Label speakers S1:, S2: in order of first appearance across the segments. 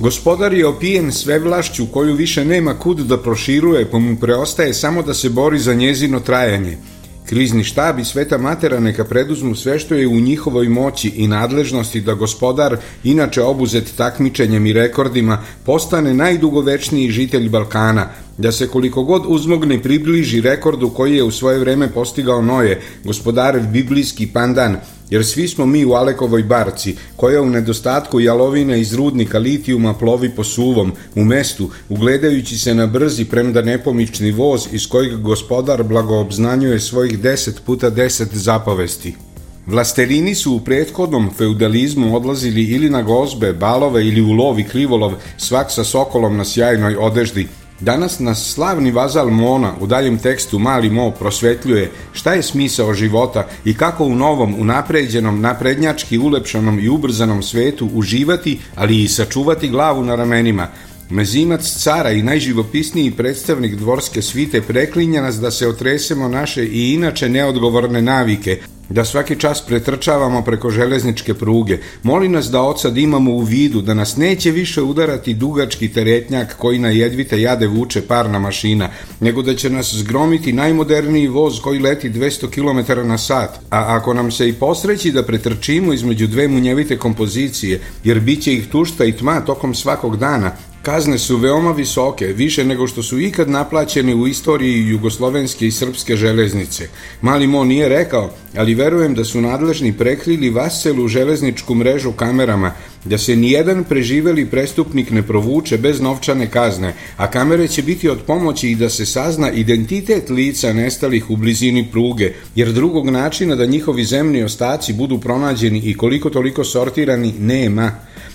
S1: Gospodar je opijen sve vlašću koju više nema kud da proširuje, pa mu preostaje samo da se bori za njezino trajanje. Krizni štab i sveta matera neka preduzmu sve što je u njihovoj moći i nadležnosti da gospodar, inače obuzet takmičenjem i rekordima, postane najdugovečniji žitelj Balkana, da se koliko god uzmogne približi rekordu koji je u svoje vreme postigao Noje, gospodarev biblijski pandan, jer svi smo mi u Alekovoj barci, koja u nedostatku jalovina iz rudnika litijuma plovi po suvom, u mestu, ugledajući se na brzi premda nepomični voz iz kojeg gospodar blagoobznanjuje svojih deset puta deset zapovesti. Vlasterini su u prethodnom feudalizmu odlazili ili na gozbe, balove ili u lov i krivolov, svak sa sokolom na sjajnoj odeždi, Danas nas slavni vazal Mona u daljem tekstu Mali Mo prosvetljuje šta je smisao života i kako u novom, unapređenom, naprednjački ulepšanom i ubrzanom svetu uživati, ali i sačuvati glavu na ramenima. Mezimac cara i najživopisniji predstavnik dvorske svite preklinja nas da se otresemo naše i inače neodgovorne navike, da svaki čas pretrčavamo preko železničke pruge. Moli nas da od sad imamo u vidu da nas neće više udarati dugački teretnjak koji na jedvite jade vuče parna mašina, nego da će nas zgromiti najmoderniji voz koji leti 200 km na sat. A ako nam se i posreći da pretrčimo između dve munjevite kompozicije, jer bit će ih tušta i tma tokom svakog dana, Kazne su veoma visoke, više nego što su ikad naplaćene u istoriji jugoslovenske i srpske železnice. Mali Mo nije rekao, ali verujem da su nadležni prekrili vaselu železničku mrežu kamerama, da se nijedan preživeli prestupnik ne provuče bez novčane kazne, a kamere će biti od pomoći i da se sazna identitet lica nestalih u blizini pruge, jer drugog načina da njihovi zemni ostaci budu pronađeni i koliko toliko sortirani nema.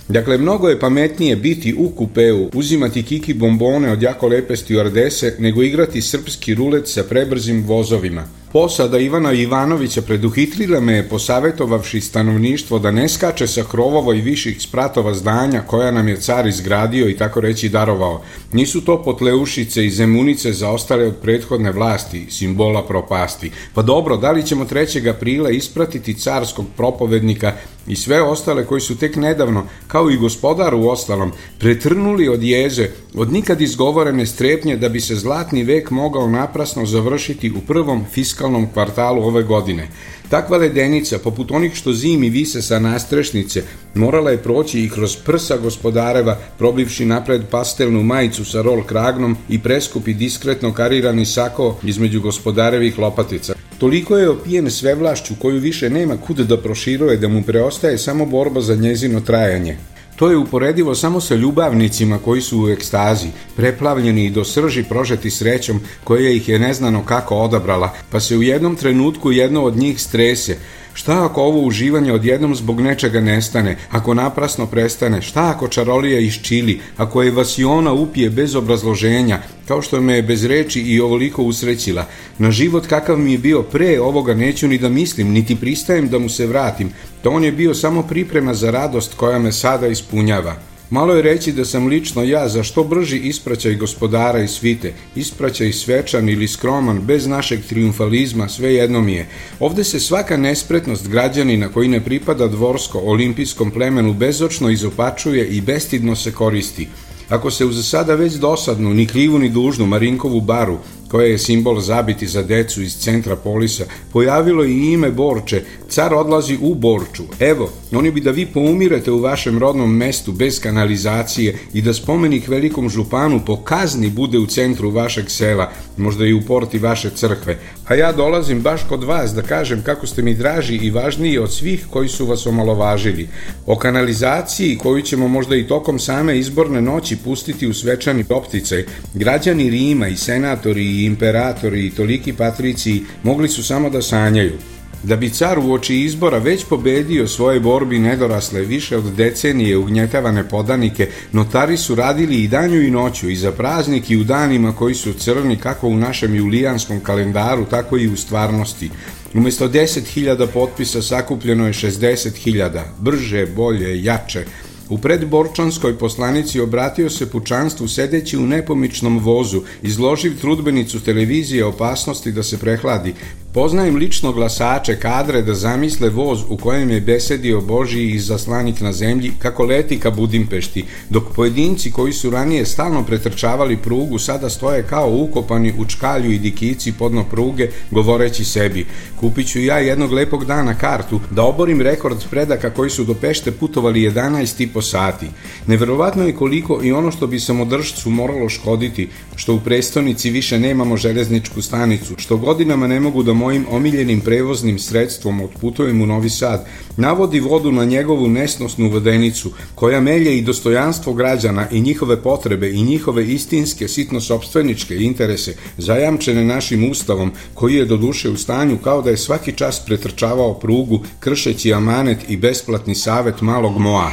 S1: Dakle, mnogo je pametnije biti u kupeu, uzimati kiki bombone od jako lepe stewardese, nego igrati srpski rulet sa prebrzim vozovima. Posada Ivana Ivanovića preduhitrila me je posavetovavši stanovništvo da ne skače sa krovova i viših spratova zdanja koja nam je car izgradio i tako reći darovao. Nisu to potleušice i zemunice zaostale od prethodne vlasti, simbola propasti. Pa dobro, da li ćemo 3. aprila ispratiti carskog propovednika i sve ostale koji su tek nedavno, kao i gospodar u ostalom, pretrnuli od jeze, od nikad izgovorene strepnje da bi se zlatni vek mogao naprasno završiti u prvom fiskalnom kvartalu ove godine. Takva ledenica, poput onih što zimi vise sa nastrešnice, morala je proći i kroz prsa gospodareva, probivši napred pastelnu majicu sa rol kragnom i preskupi diskretno karirani sako između gospodarevih lopatica. Toliko je opijen svevlašću koju više nema kud da proširuje da mu preostaje samo borba za njezino trajanje. To je uporedivo samo sa ljubavnicima koji su u ekstazi, preplavljeni i do srži prožeti srećom koja ih je neznano kako odabrala, pa se u jednom trenutku jedno od njih strese, Šta ako ovo uživanje odjednom zbog nečega nestane, ako naprasno prestane, šta ako čarolija iščili, ako je vasiona upije bez obrazloženja, kao što me je bez reči i ovoliko usrećila. Na život kakav mi je bio pre ovoga neću ni da mislim, niti pristajem da mu se vratim. To on je bio samo priprema za radost koja me sada ispunjava. Malo je reći da sam lično ja za što brži ispraćaj gospodara i svite, ispraćaj svečan ili skroman, bez našeg triumfalizma, sve jedno mi je. Ovde se svaka nespretnost građanina koji ne pripada dvorsko, olimpijskom plemenu bezočno izopačuje i bestidno se koristi. Ako se uz sada već dosadnu, ni krivu ni dužnu Marinkovu baru, koja je simbol zabiti za decu iz centra polisa, pojavilo i ime Borče, car odlazi u Borču. Evo, oni bi da vi poumirete u vašem rodnom mestu bez kanalizacije i da spomenik velikom županu po kazni bude u centru vašeg sela, možda i u porti vaše crkve. A ja dolazim baš kod vas da kažem kako ste mi draži i važniji od svih koji su vas omalovažili. O kanalizaciji koju ćemo možda i tokom same izborne noći pustiti u svečani opticaj, građani Rima i senatori i imperatori i toliki patriciji mogli su samo da sanjaju. Da bi car u oči izbora već pobedio svoje borbi nedorasle više od decenije ugnjetavane podanike, notari su radili i danju i noću i za praznik i u danima koji su crni kako u našem julijanskom kalendaru, tako i u stvarnosti. Umesto 10.000 potpisa sakupljeno je 60.000, brže, bolje, jače, U predborčanskoj poslanici obratio se pučanstvu sedeći u nepomičnom vozu, izloživ trudbenicu televizije opasnosti da se prehladi, Poznajem lično glasače kadre da zamisle voz u kojem je besedio Božiji izaslanik na zemlji kako leti ka Budimpešti, dok pojedinci koji su ranije stalno pretrčavali prugu sada stoje kao ukopani u čkalju i dikici podno pruge govoreći sebi kupit ću ja jednog lepog dana kartu da oborim rekord predaka koji su do Pešte putovali 11,5 sati. Neverovatno je koliko i ono što bi samodržcu moralo škoditi, što u prestonici više nemamo železničku stanicu, što godinama ne mogu da mojim omiljenim prevoznim sredstvom otputujem u Novi Sad, navodi vodu na njegovu nesnosnu vodenicu, koja melje i dostojanstvo građana i njihove potrebe i njihove istinske sitno-sobstveničke interese, zajamčene našim ustavom, koji je do duše u stanju kao da je svaki čas pretrčavao prugu, kršeći amanet i besplatni savet malog moa.